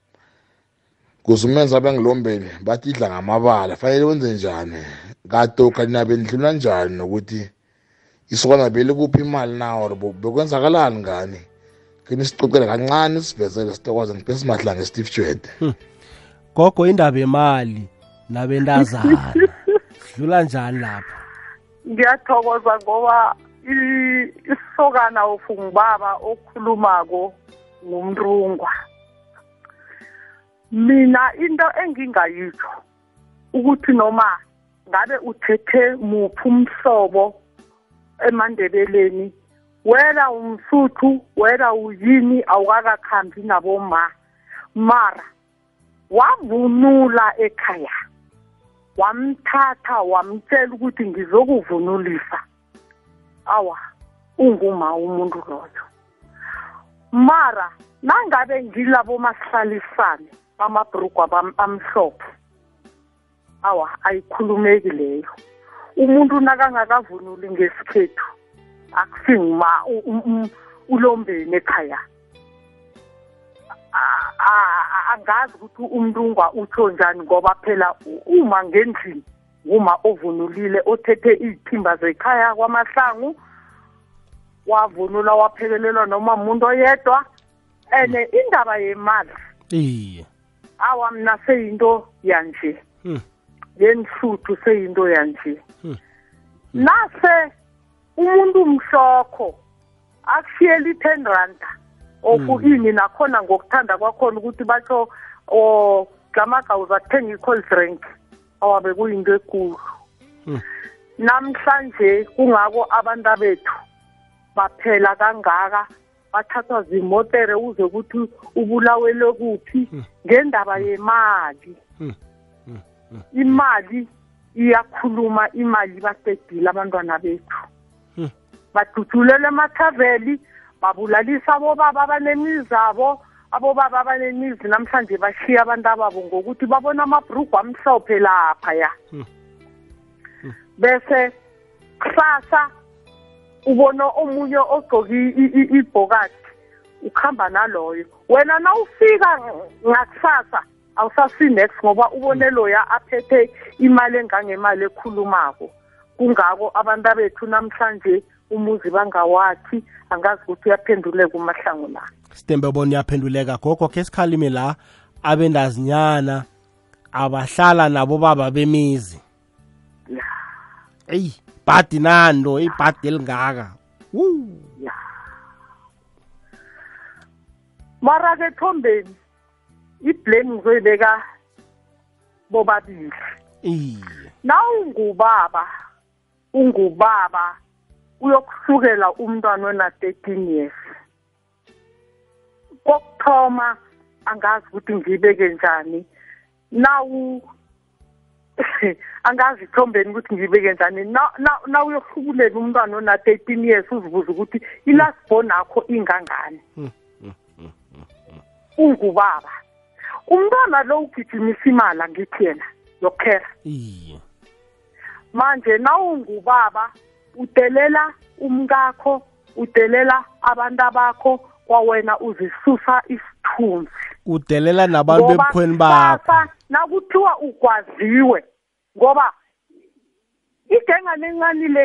Kuze umenza abengilombeni bathi idla ngamabala fanele wenze njani? Katoka ninabe nidlula njani nokuthi isokana belikuphi imali na or bekwenzakalani ngani? Kini sicocele kancane sivezele sitokwazi ngiphe simahla nge-steve jwede. Gogo indaba yemali nabentazana. Sidlula njani lapha ngiyathokoza ngoba isokana ofungubaba okhulumako ngumrungwa. Mina into engingayitsho ukuthi noma ngabe uthethe muphi umhlobo emandebeleni wena umsuthu wena uyini awukakakhambi naboma mara wavunula ekhaya wamthatha wamtshela ukuthi ngizokuvunulisa. Awa unguma umuntu loyo. Mara nangabe ngilabo masihlalisane bamabhrugu abam- amhlophe awa ayikhulumeki leyo. Umuntu nakangakavunuli ngesikhethu akusinguma ulombeni ekhaya? Angazi ukuthi umntungwa utsho njani ngoba phela uma ngendlini. Uma ovunulile othethe izithimba zekhaya kwamahlangu wavunula waphekelelwa noma umuntu oyedwa and indaba yemali iye. Awa mna seyinto yanje. Hmm. yenhluthu seyinto yanje. Hmm. nase umuntu mhlokho akushiyela i-ten randa ofu ini nakhona ngokuthanda kwakhona ukuthi batsho o gamagawuza kuthenga i-cold drink awabe kuyinto ekulu Hmm. namhlanje kungako abantu bethu baphela kangaka bathathwa zimotere uze ukuthi ubulawele kuphi ngendaba yemali. Hmm. imali iyakhuluma imali baqedile abantwana bethu. Hmm. badudulele emathaveli babulalisa abobaba abanemizi abo abobaba abanemizi namhlanje bashiya abantu ababo ngokuthi babona amabhrugu amhlophe lapha ya. Hmm. bese kusasa ubona omunye ogcoke i- i- i- ibhokadi ukuhamba naloyo. Wena nawufika ngakusasa awusasinex ngoba ubone loya aphethe imali engangemali ekhulumako. Kungako abantu bethu namhlanje umuzi bangawathi angazi ukuthi uyaphenduleka umahlangu la sitembe bona uyaphenduleka gogo khe sikhalime la abendazinyana abahlala nabo baba bemizi. Eyi bhadi nando ibhadi elingaka. Ya. Mara ke thombeni iblame ngizoyibeka bobabili. Iye nawungubaba ungubaba uyokuhlukela umntwana ona-thirteen years. Kokuthoma angazi ukuthi ngiyibeke njani nawu angazi ithombeni ukuthi ngiyibeke njani Na- nawuyohlukulela umntwana ona-thirteen years uzibuza ukuthi ilasibhoni akho ingangani? Ungubaba. Umntwana lo ugijimisa imali angithi yena yokukhera iye. Manje nawungubaba udelela umkakho udelela abantu abakho kwawena uzisusa isithunzi. Udelela nabantu Ngoba bebukhweni bakho. kusasa nakuthiwa ugwaziwe ngoba igengane encane le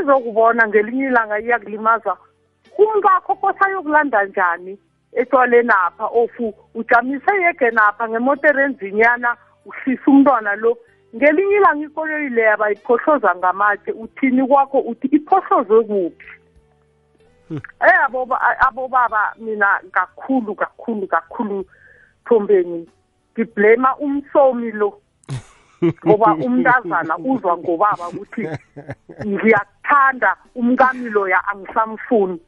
izokubona ngelinye ilanga iyakulimaza. Umkakho kose ayokulanda njani etshwaleni apha ofu ujamise yege napha ngemotero enzinyana uhlisa umntwana lo. Ngelinye ilanga ikoloyi leyo bayiphohloza ngamatshe uthini kwakho uthi iphohlozwe kuphi? Eh aboba abobaba mina kakhulu kakhulu kakhulu thombeni. Ngiblema umsomi lo. Ngoba umntazana uzwa ngobaba ukuthi ngiyakuthanda umkami loya angisamfuni.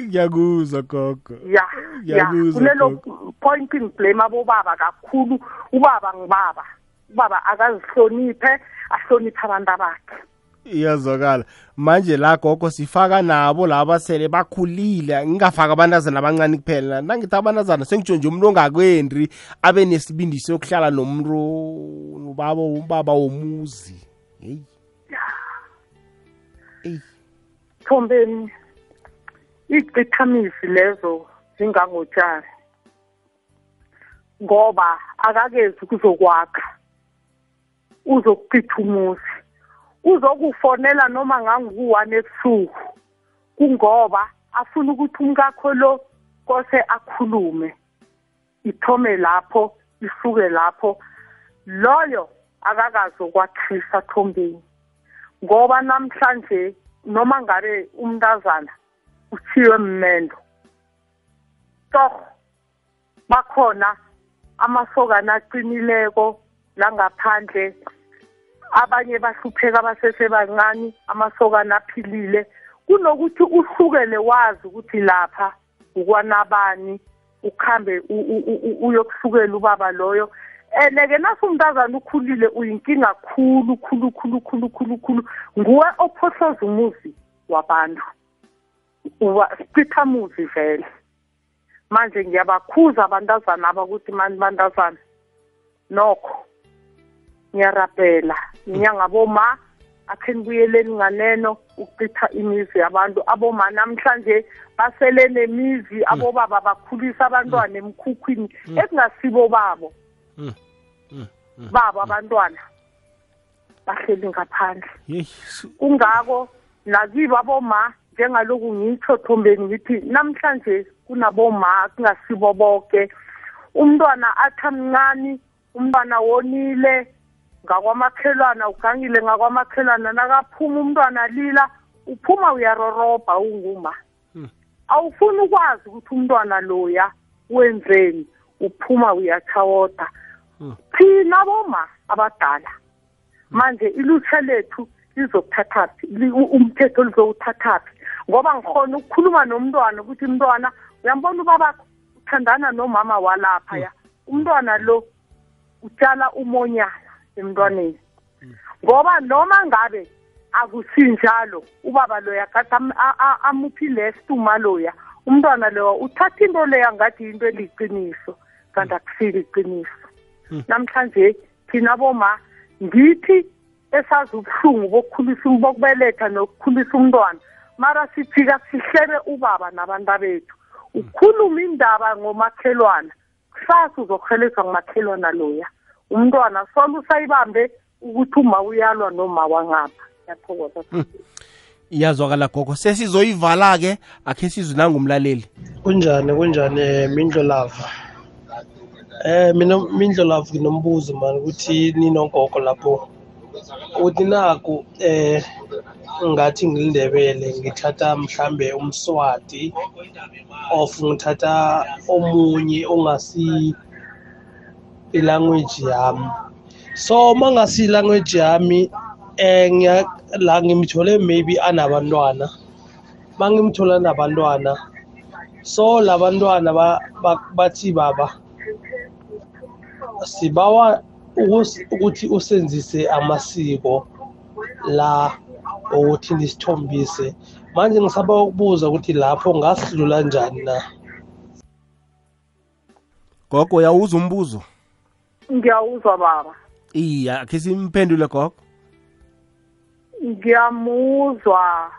Ngiyakuzwa gogo. Ya ya. Ngiyakuzwa, kulelo gogo. point ngiblame abobaba kakhulu ubaba ngibaba. Ubaba akazihloniphe ahloniphe abantu abakhe. Iyazwakala. Manje la gogo sifaka nabo laba sele bakhulile ngingafaki abantazana abancane kuphela. Nangithi abantazana sengitsho nje umuntu ongakwendi abe nesibindi sokuhlala nomuntu ubaba ubaba womuzi. Heyi eyi thombeni icithamisi lezo zingangotshani ngoba akakezi kuzokwakha uzokucitha umuzi uzokufonela noma ngangu-one ebusuku kungoba afuna ukuthi umkakho lo kose akhulume ithome lapho isuke lapho. Loyo akakazokwakhisa thombeni ngoba namhlanje noma ngabe umntazana uchiwe mmendo torho bakhona amasokana aqinileko langaphandle abanye bahlupheka basesebancane amasokana aphilile. Kunokuthi uhlukele wazi ukuthi lapha ukwanabani ukhambe uyokuhlukela ubaba loyo. And-ke nasumntazana ukhulile uyinkinga khulu khulu khulu khulu khulu khulu. Nguwe ophohloza umuzi wabantu. Sicithamuzi vele. Manje ngiyabakhuza abantazana abakuthi mani bantazana. Nokho. Ngiyarabhela inyanga boma akhe nibuyeleni nganeno ukucitha imizi yabantu aboma namhlanje basele nemizi mm. abobaba bakhulisa abantwana emkhukhwini Mm. ekungasibo babo Mm. Mm. Mm. babo abantwana bahleli ngaphandle kungako nakibo aboma njengaloku ngitsho thombeni ngithi namhlanje kunaboma kungasibo bonke umntwana athi amncane umntwana wonile ngakwamakhelwana ugangile ngakwamakhelwana nakaphuma umntwana lila uphuma uyarorobha unguma. Hmm. awufuni ukwazi ukuthi umntwana loya wenzeni uphuma uyachawoda Hmm. thina boma abadala? Manje ilutsha lethu lizokuthathaphi li- u- umthetho lizowuthathaphi ngoba ngikhona ukukhuluma nomntwana ukuthi mntwana uyambona ubabakho uthandana nomama walapha ya? Umntwana lo utshala umonyana. Emntwaneni. Ngoba noma ngabe akusinjalo ubaba loya a- amuphi lesituma loya umntwana loya uthatha into leya ngathi yinto eliqiniso kanti akusile iqiniso. Namhlanje thina boma ngithi esazi ubuhlungu bokukhulisa bokubeletha nokukhulisa umntwana mara sifika sihlebe ubaba nabantu bethu ukhuluma indaba ngomakhelwana kusasa uzokuhelezwa ngumakhelwana loya. Umntwana solo usayibambe ukuthi uma uyalwa noma wangapha. Ngiyathokoza. Iyazwakala gogo. Sesizoyivala-ke akhe sizwe nangumlaleli. Kunjani kunjani eh, mindlo lava eh mina mindlo lava nginombuzo mani ukuthi ninogogo lapho. Ukuthi naku eh ngathi ngilindebele ngithatha mhlambe umswati of ngithatha omunye ongasi ilanguage yami. So mangasi ilanguage yami eh la ngimthole maybe anabantwana. Mangimthola nabantwana so labantwana ba- ba- bathi baba sibawa ukuthi usenzise amasiko la ukuthi nisithombise. Manje ngisaba ukubuza ukuthi lapho ngasidlula njani na? Gogo uyawuza umbuzo? Ngiyawuzwa baba. Iya akhe simphendule gogo. Ngiyamuzwa.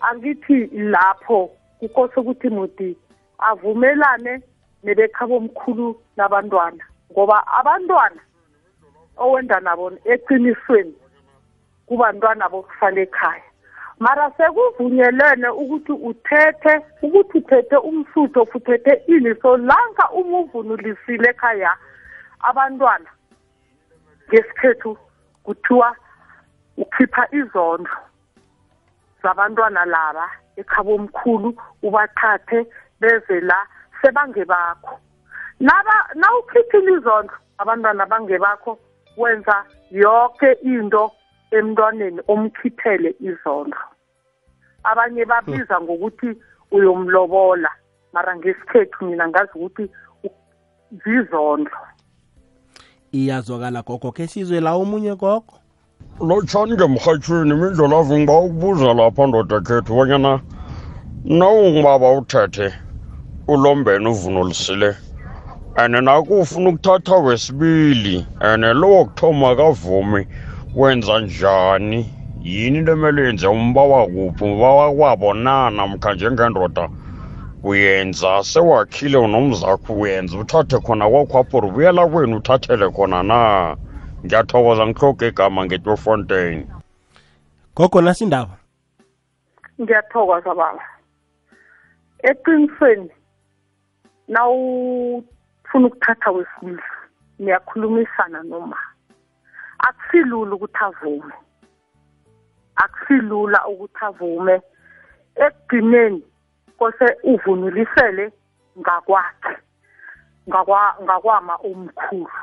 Angithi lapho kukose ukuthi muti avumelane nebekhabo omkhulu nabantwana ngoba abantwana owenda nabo eqinisweni kubantwana bokusala ekhaya. Mara sekuvunyelene ukuthi uthethe ukuthi uthethe umsutho futhethe ini so lanka uma uvunulisile ekhaya abantwana ngesikhethu kuthiwa ukhipha izondlo zabantwana laba ekhabo omkhulu ubathathe beze la sebange bakho naba nawukhiphile izondlo abantwana bange bakho wenza yonke into emntwaneni omkhiphele izondlo. Abanye babiza ngokuthi uyomlobola mara ngesikhethu mina ngazi ukuthi zizondlo. Iyazwakala gogo khe sizwe la omunye gogo. Lotshani ngemrhatshweni imindlolavu ngiba ukubuza lapha ndoda khethu bonyana nawungibaba uthethe ulombeni uvunulisile. And nakufuna ukuthatha wesibili and lo wokuthoma kavumi wenza njani? Yini into emele yenze? Umba wakuphi umba wakwabo na namkha njengendoda? Uyenza sewakhile unomzakho uyenza uthathe khona kwakhwapho ubuyela kwenu uthathele khona na. Ngiyathokoza ngihloge igama ngetwefontein gogo nasindaba. Ngiyathokoza baba. Eqinisweni nawufuna ukuthatha wesilisa niyakhulumisana noma? Akusilula ukuthi avume. Akusilula ukuthi avume. Ekugcineni kose uvunulisele ngakwakhe ngakwama omkhulu.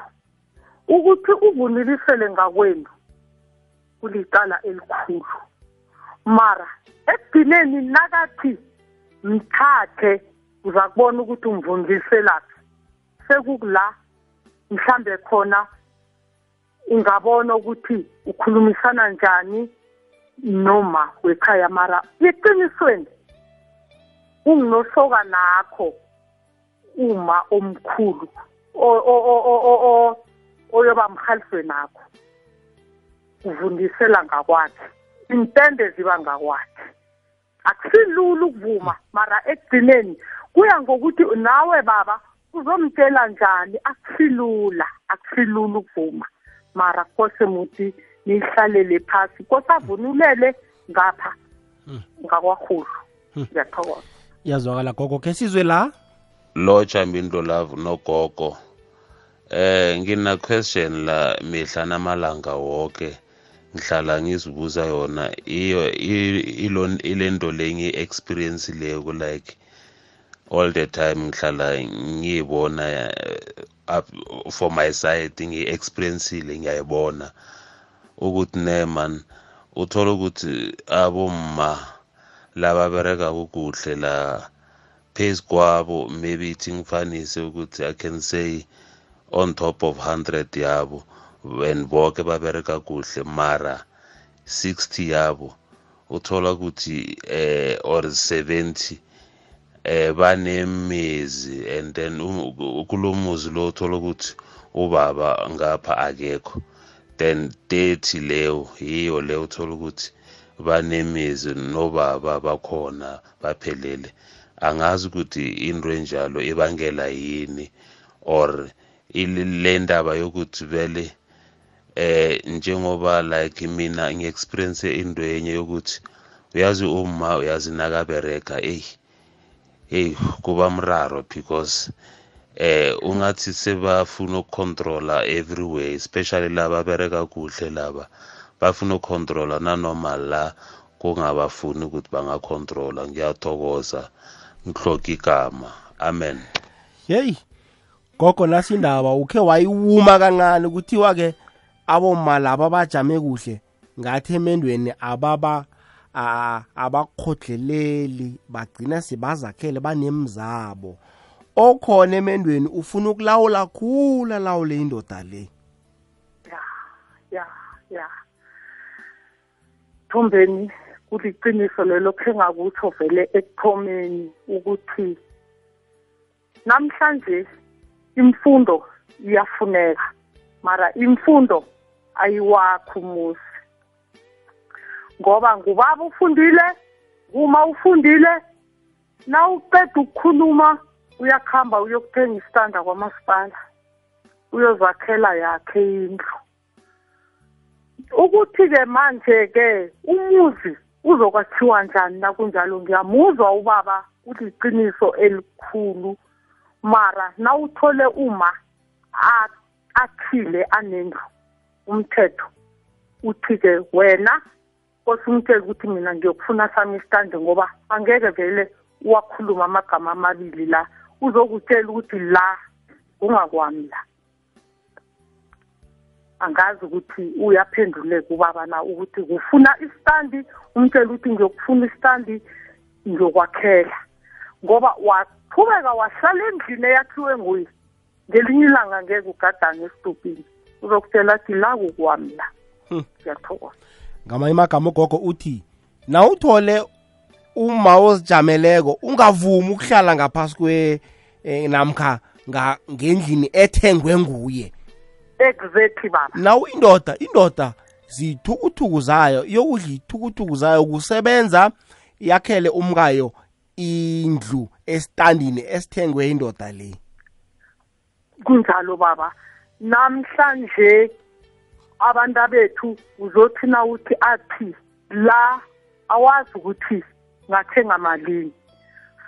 Ukuthi uvunulisele ngakwenu kulicala elikhulu. Mara ekugcineni nakathi mthathe uza kubona ukuthi umvundiselaphi sekukula mhlambe khona ungabona ukuthi ukhulumisana njani noma wekhaya mara iqinisweni unginosoka nakho uma omkhulu oyoba mhalifwe nakho. Uvundisela ngakwakhe. Impende ziba ngakwakhe. Akusilula ukuvuma mara ekugcineni kuya ngokuthi nawe baba uzomtshela njani? Akusilula akusilula ukuvuma. Mara kose muthi niyihlalele phasi kose avunulele ngapha hmm. ngakwahulu hmm. ngiyathokoza. Iyazwakala gogo. Ke sizwe la? Lotsha mbindo love nogogo eh ngina question la mihla namalanga wonke ngihlala ngizibuza yona iyo ilento le ngiyi-experience leyo like all the time ngihlala ngiyibona uh, for my side ngiyi-experiencile ngiyayibona. Ukuthi ne man uthola ukuthi abomma laba bereka kukuhle la phezu kwabo maybe ithi ngifanise ukuthi i can say on top of 100 yabo and bonke babereka kuhle mara 60 yabo uthola ukuthi eh or 70 eh banemizi and then kulomuzi lo uthola ukuthi ubaba ngapha akekho then 30 leyo yiyo leyo uthola ukuthi banemizi nobaba bakhona baphelele. Angazi ukuthi into enjalo ibangela yini or le ndaba yokuthi vele eh njengoba like mina ngiexperience into enye yokuthi uyazi uma uyazi nakabereka eyi hey kuba mraro because eh ungathi sebafuna ukucontrola everywhere especially laba bereka kuhle laba. Bafuna ukucontrola nanoma la kungabafuni ukuthi bangacontrola ngiyathokoza ngihloka igama. Amen. Hey gogo nasindaba ukhe wayiwuma kancane kuthiwa ke aboma laba bajame kuhle ngathi emendweni ababa abakhodleleli bagcina sebazakhele banemzabo. Okhona emendweni ufuna ukulawula khula lawule indoda le. Ya ya ya. Thombeni kuliqiniso lelo khe ngakutsho vele ekuthomeni ukuthi namhlanje imfundo iyafuneka mara imfundo ayiwakho umuzi ngoba ngubaba ufundile uma ufundile na uqeda ukukhuluma uyakuhamba uyokuthenga isitanda kwamasipala uyozakhela yakhe indlu. Ukuthi-ke manje-ke umuzi uzokwakhiwa njani nakunjalo? Ngiyamuzwa ubaba uliqiniso elikhulu. Mara nawuthole uma akhile anendlu umthetho uthi-ke wena kose umtshele ukuthi mina ngiyokufuna sami isitande ngoba angeke vele uwakhuluma amagama amabili la. Uzokutshela ukuthi la kungakwami la. Angazi ukuthi uyaphenduleka ubaba na ukuthi kufuna isitandi umtshela ukuthi ngiyokufuna isitandi ngiyokwakhela. Ngoba waqhubeka wahlala endlini eyakhiwe nguye ngelinye ilanga ngeke ugadange esitupini uzokutshela athi la kukwami la. Hmm. ngiyathokoza. Ngamanye amagama ugogo uthi nawuthole uma ozijameleko ungavumi ukuhlala ngaphasi kwe eh, namkha ngendlini ethengwe nguye. Exactly baba nawu indoda indoda zithukuthuku zayo iyokudla ithukuthuku zayo kusebenza yakhele umkayo indlu esitandini esithengwe indoda le. Kunjalo baba. Namhlanje abantu bethu uzothi na uthi athi la awazi ukuthi ngathenga malini.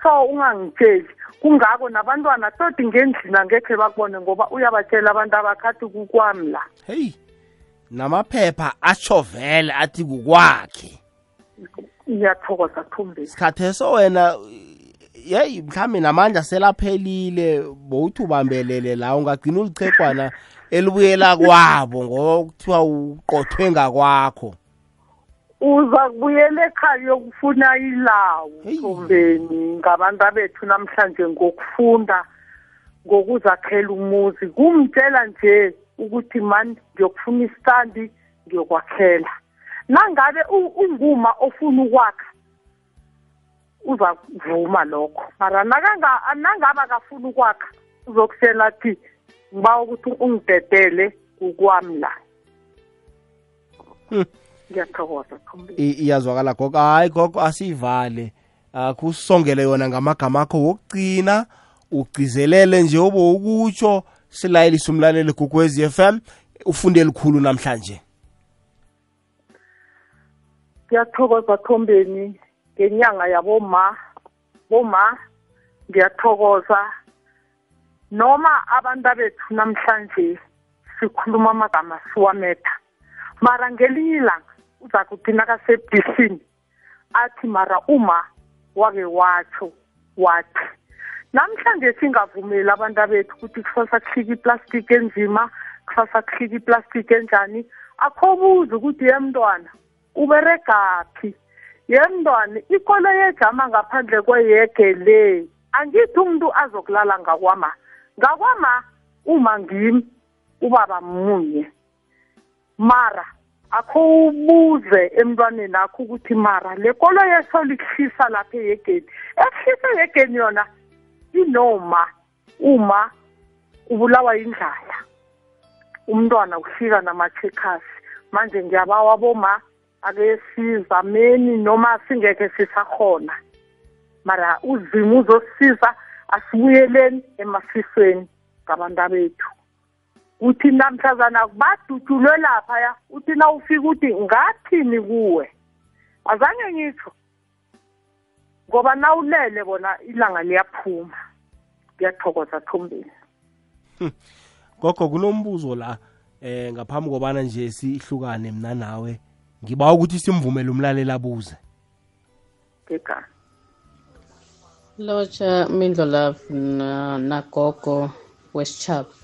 So ungangitsheli kungako nabantwana todi ngendlini angekhe bakubone ngoba uyabatshela abantu abakhathi kukwami la heyi namaphepha atsho vele athi kukwakhe. Ngiyathokoza thumbeni sikhatheso wena yeyi mhlawumbe namandla selaphelile bowuthi ubambelele la ungagcina ulichegwana elibuyela kwabo ngoba kuthiwa uqothwe ngakwakho. Uza kubuyela ekhaya yokufuna ilawu thombeni ngabantu abethu namhlanje ngokufunda ngokuzakhela umuzi. Kumtshela nje ukuthi mani ngiyokufuna isitandi ngiyokwakhela. Nangabe unguma ofuna ukwakha uza kuvuma lokho. Mara nangabe akafuna ukwakha uzokutshela athi ngiba ukuthi ungidedele kukwami la. ngiyathokoza iyazwakala gogo. Hayi gogo asiyivale. Akusongele yona ngamagama akho wokugcina. Ugcizelele nje obo ukutsho silayelisa umlaleli kukwezi FM ufunde elikhulu namhlanje. Ngiyathokoza thombeni. Ngenyanga yaboma boma ngiyathokoza. Noma abantu bethu namhlanje sikhuluma amagama siwametha mara ngelinye ilanga uza kuthi nakasebhisini athi mara uma wake watsho wathi namhlanje singavumeli abantu bethu ukuthi kusasa kuhlika iplastiki enzima kusasa kuhlika iplastiki enjani. Akho buze ukuthi yemntwana uberegaphi yemntwana ikolo yejama ngaphandle kweyege le. Angithi umuntu azokulala ngakwama. Ngakwama uma ngimi ubaba munye. Mara akho ubuze emntwaneni akho ukuthi mara le kolo yesolo ikuhlisa lapha eyegeni. Ekuhlisa eyegeni yona inoma uma ubulawa indlala umntwana ufika nama-checkers manje ngiyabawa boma ake sizameni noma singekhe sisakhona. Mara uzima uzosisiza asibuyeleni emafisweni ngabantu bethu uthi namhlazana badutshulwe laphaya uthi na ufika uthi ngathini kuwe? Azange ngitsho ngoba nawulele bona ilanga liyaphuma. Ngiyathokoza thombeni gogo kunombuzo la eh ngaphambi kobana nje sihlukane mina nawe ngiba ukuthi simvumele umlaleli abuze. Ngegama lotsha mindlo love nagogo wesichaba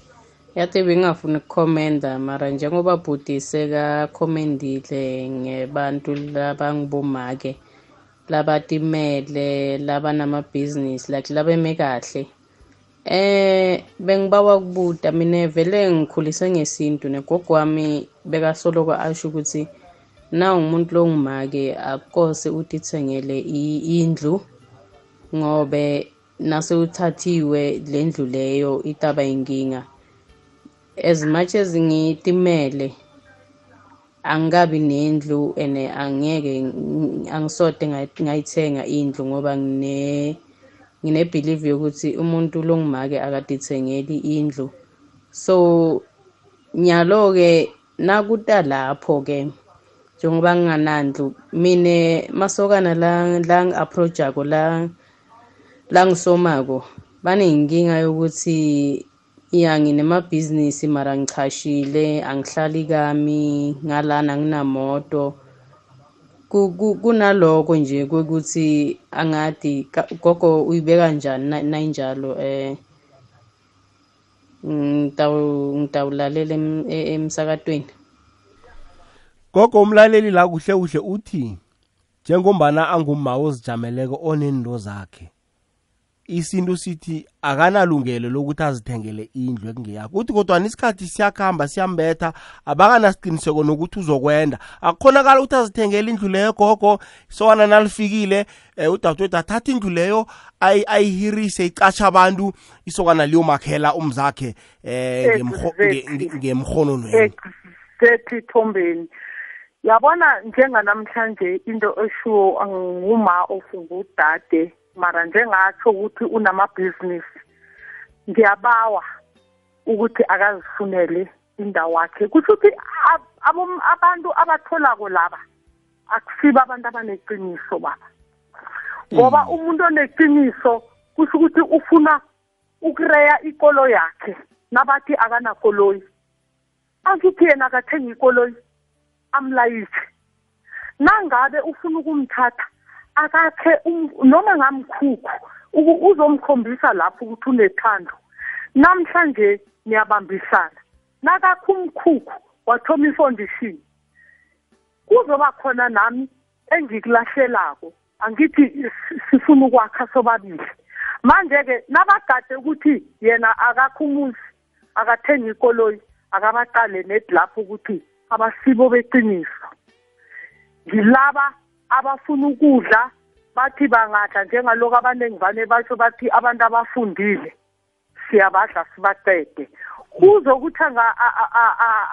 yathi bengingafuni ukukhomenda mara njengoba bhuti sekakhomendile ngebantu labangibomake labatimele labanamabhizinisi like labeme kahle. Eh bengibawa kubuta mina vele ngikhulise ngesintu negogo wami bekasoloko asho ukuthi na umuntu longumake akukose utithengele indlu ngobe nase uthathiwe lendlu leyo itaba inkinga. As much as ngitimele angikabi nendlu ene angeke angisode ngayithenga indlu ngoba ngine ngine believe yokuthi umuntu longumake akadithengeli indlu. So nyalo ke nakuta lapho ke njengoba nginganandlu mine masokana la ngi-approachako la ngisomako banenkinga yokuthi ya nginemabhizinisi mara ngichashile angihlali kami ngalana anginamoto kunaloko nje kokuthi angadi gogo uyibeka njani? Nayinjalo eh ngitawulalela emsakatweni. Gogo umlaleli la kuhle kuhle uthi njengombana angumma ozijameleko onendo zakhe isintu sithi akanalungelo lokuthi azithengele indlu ekungeyakho uthi kodwa isikhathi siyakuhamba siyambetha abakanasiqiniseko nokuthi uzokwenda. Akukhonakala ukuthi azithengele indlu leyo gogo sokana nalifikile um udadewethu athatha indlu leyo ayihirise icatsha abantu isokana liyomakhela umzakhe um ngemhononweni sethi thombeni. Yabona njenganamhlanje into eshuwo nguma ofungudade mara njengatsho ukuthi unamabhizinisi. Ngiyabawa ukuthi akazifunele indawo yakhe kusho ukuthi abantu abatholako laba akusiba abantu abaneqiniso baba. Ngoba umuntu oneqiniso kusho ukuthi ufuna ukureya ikolo yakhe nabathi akanakoloyi. Angithi yena akathenga ikoloyi amlayithe nangabe ufuna ukumthatha akakhe um- noma ngamkhukhu uku- uzomkhombisa lapho ukuthi unethando namhlanje niyabambisana. Nakakho umkhukhu wathoma ifoundation kuzoba khona nami engikulahlelako angithi sifuna ukwakha sobabili. Manje-ke nabagade ukuthi yena akakho umuzi akathenga ikoloyi akabaqale nedi lapho ukuthi abasibo beqiniso. Ngilaba abafuna ukudla bathi bangadla. Njengalokhu abaningi vane basho bathi abantu abafundile siyabadla sibaqede. Kuzokuthi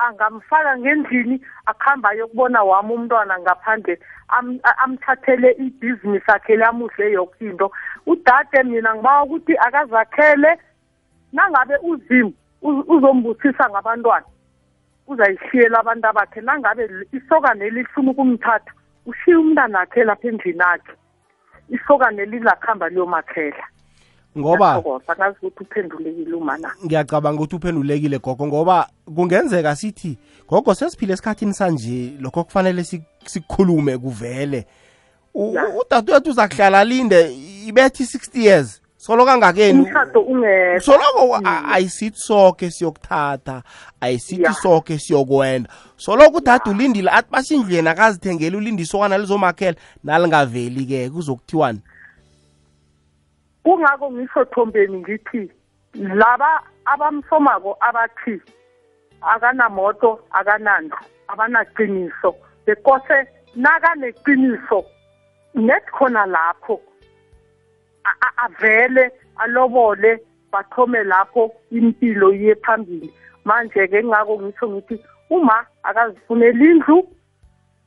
angamfaka ngendlini akuhamba ayokubona wami umntwana ngaphandle amthathele ibhizinisi akhe lamuhle yoke into. Udade mina ngibawa ukuthi akazakhele nangabe uzimu uz- uzombusisa ngabantwana uzayishiyela abantu abakhe. Nangabe isokane lifuna ukumthatha ushiye umntana akhe lapha endlini akhe isokane lizakuhamba liyomakhela ngoba ngazi ukuthi uphendulekile uma na ngiyacabanga ukuthi uphendulekile gogo ngoba kungenzeka sithi gogo sesiphile esikhathini sanje lokho kufanele sik- sikukhulume kuvele udadewethu uzakuhlala alinde ibethi 60 years solo kangakeni? Umshado ungekho soloko a- ayisithi soke siyokuthatha ayisithi Ya. soke siyokwenda. Soloko udade ulindile athi basindlweni akazithengeli ulinde isokana lizomakhela nalingaveli-ke kuzokuthiwani? Kungako ngisho thombeni ngithi laba abamsomako abathi akanamoto akanandlu abanaqiniso bekose nakaneqiniso net khona lapho. Avele alobole bathome lapho impilo iye phambili. Manje-ke ngako ngisho ngithi uma akazifunela indlu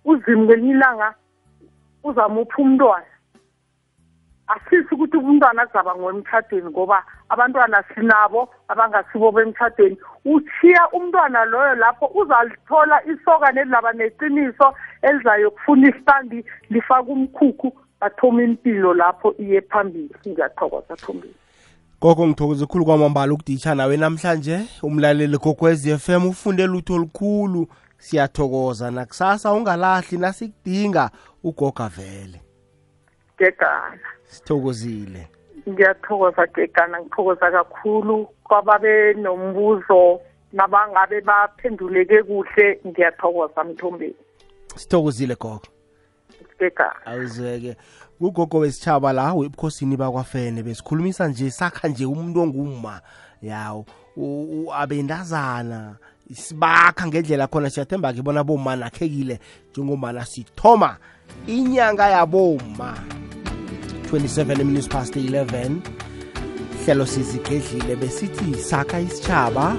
uzimu ngelinye ilanga uzamupha umntwana. Asisi ukuthi umntwana kuzaba ngwemtshadweni ngoba abantwana sinabo abangasibo bemtshadweni ushiya umntwana loyo lapho uzalithola isokane elizaba neqiniso elizayokufuna isitandi lifake umkhukhu bathoma impilo lapho iye phambili. Ngiyathokoza thombili gogo ngithokoze khulu kwamambala ukuditsha nawe namhlanje. Umlaleli gokwez f m ufunde lutho olukhulu. Siyathokoza nakusasa ungalahli nasikudinga ugoga vele gegana sithokozile. Ngiyathokoza gegana ngithokoza kakhulu kwababe nombuzo nabangabe baphenduleke kuhle. Ngiyathokoza mthombeni. Sithokozile gogo. Gegana awuzeke kugogo wesitshaba la webukhosini bakwafene besikhulumisa nje sakha nje umuntu onguma yawo. U- u- abendazana sibakha ngendlela khona. Siyathemba-ke bona boma nakhekile njengomana sithoma inyanga yaboma 27 minutes past 11 hlelo sizigedlile besithi sakha isitshaba.